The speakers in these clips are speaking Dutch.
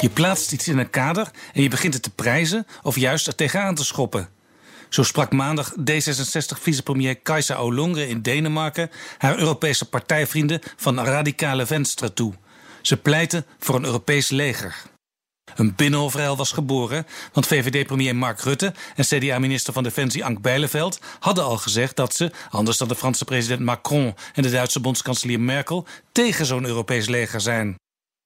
Je plaatst iets in een kader en je begint het te prijzen of juist er tegenaan te schoppen. Zo sprak maandag D66-vicepremier Kajsa Ollongren in Denemarken haar Europese partijvrienden van radicale Venstre toe. Ze pleiten voor een Europees leger. Een binnenhofruil was geboren, want VVD-premier Mark Rutte en CDA-minister van Defensie Ank Bijleveld hadden al gezegd dat ze, anders dan de Franse president Macron en de Duitse bondskanselier Merkel, tegen zo'n Europees leger zijn.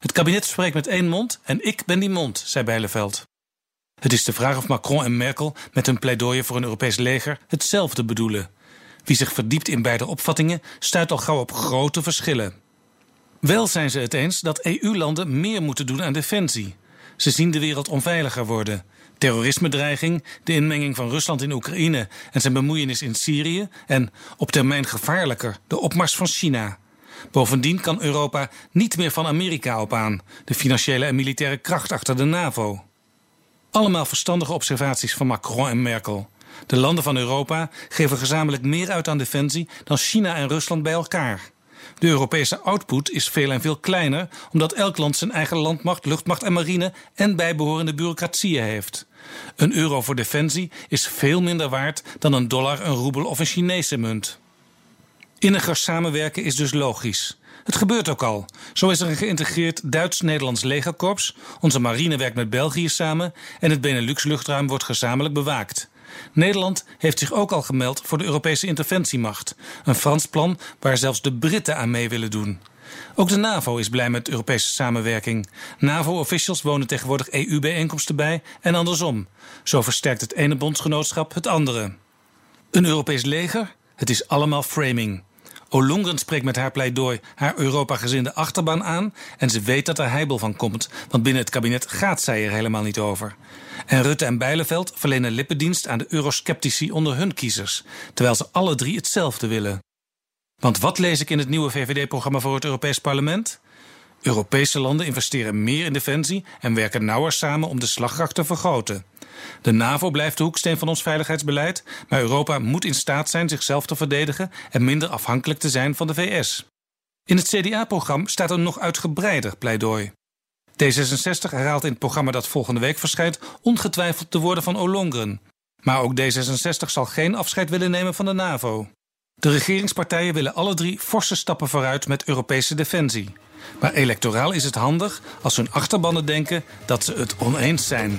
Het kabinet spreekt met één mond en ik ben die mond, zei Bijleveld. Het is de vraag of Macron en Merkel met hun pleidooien voor een Europees leger hetzelfde bedoelen. Wie zich verdiept in beide opvattingen stuit al gauw op grote verschillen. Wel zijn ze het eens dat EU-landen meer moeten doen aan defensie. Ze zien de wereld onveiliger worden. Terrorisme-dreiging, de inmenging van Rusland in Oekraïne en zijn bemoeienis in Syrië en op termijn gevaarlijker de opmars van China. Bovendien kan Europa niet meer van Amerika op aan, de financiële en militaire kracht achter de NAVO. Allemaal verstandige observaties van Macron en Merkel. De landen van Europa geven gezamenlijk meer uit aan defensie dan China en Rusland bij elkaar. De Europese output is veel en veel kleiner, omdat elk land zijn eigen landmacht, luchtmacht en marine en bijbehorende bureaucratieën heeft. Een euro voor defensie is veel minder waard dan een dollar, een roebel of een Chinese munt. Inniger samenwerken is dus logisch. Het gebeurt ook al. Zo is er een geïntegreerd Duits-Nederlands legerkorps, onze marine werkt met België samen en het Benelux-luchtruim wordt gezamenlijk bewaakt. Nederland heeft zich ook al gemeld voor de Europese interventiemacht, een Frans plan waar zelfs de Britten aan mee willen doen. Ook de NAVO is blij met Europese samenwerking. NAVO-officials wonen tegenwoordig EU-bijeenkomsten bij en andersom. Zo versterkt het ene bondsgenootschap het andere. Een Europees leger? Het is allemaal framing. Olongren spreekt met haar pleidooi haar Europa-gezinde achterban aan en ze weet dat er heibel van komt, want binnen het kabinet gaat zij er helemaal niet over. En Rutte en Bijleveld verlenen lippendienst aan de eurosceptici onder hun kiezers, terwijl ze alle drie hetzelfde willen. Want wat lees ik in het nieuwe VVD-programma voor het Europees Parlement? Europese landen investeren meer in defensie en werken nauwer samen om de slagkracht te vergroten. De NAVO blijft de hoeksteen van ons veiligheidsbeleid, maar Europa moet in staat zijn zichzelf te verdedigen en minder afhankelijk te zijn van de VS. In het CDA-programma staat een nog uitgebreider pleidooi. D66 herhaalt in het programma dat volgende week verschijnt ongetwijfeld de woorden van Olongren. Maar ook D66 zal geen afscheid willen nemen van de NAVO. De regeringspartijen willen alle drie forse stappen vooruit met Europese defensie. Maar electoraal is het handig als hun achterbannen denken dat ze het oneens zijn.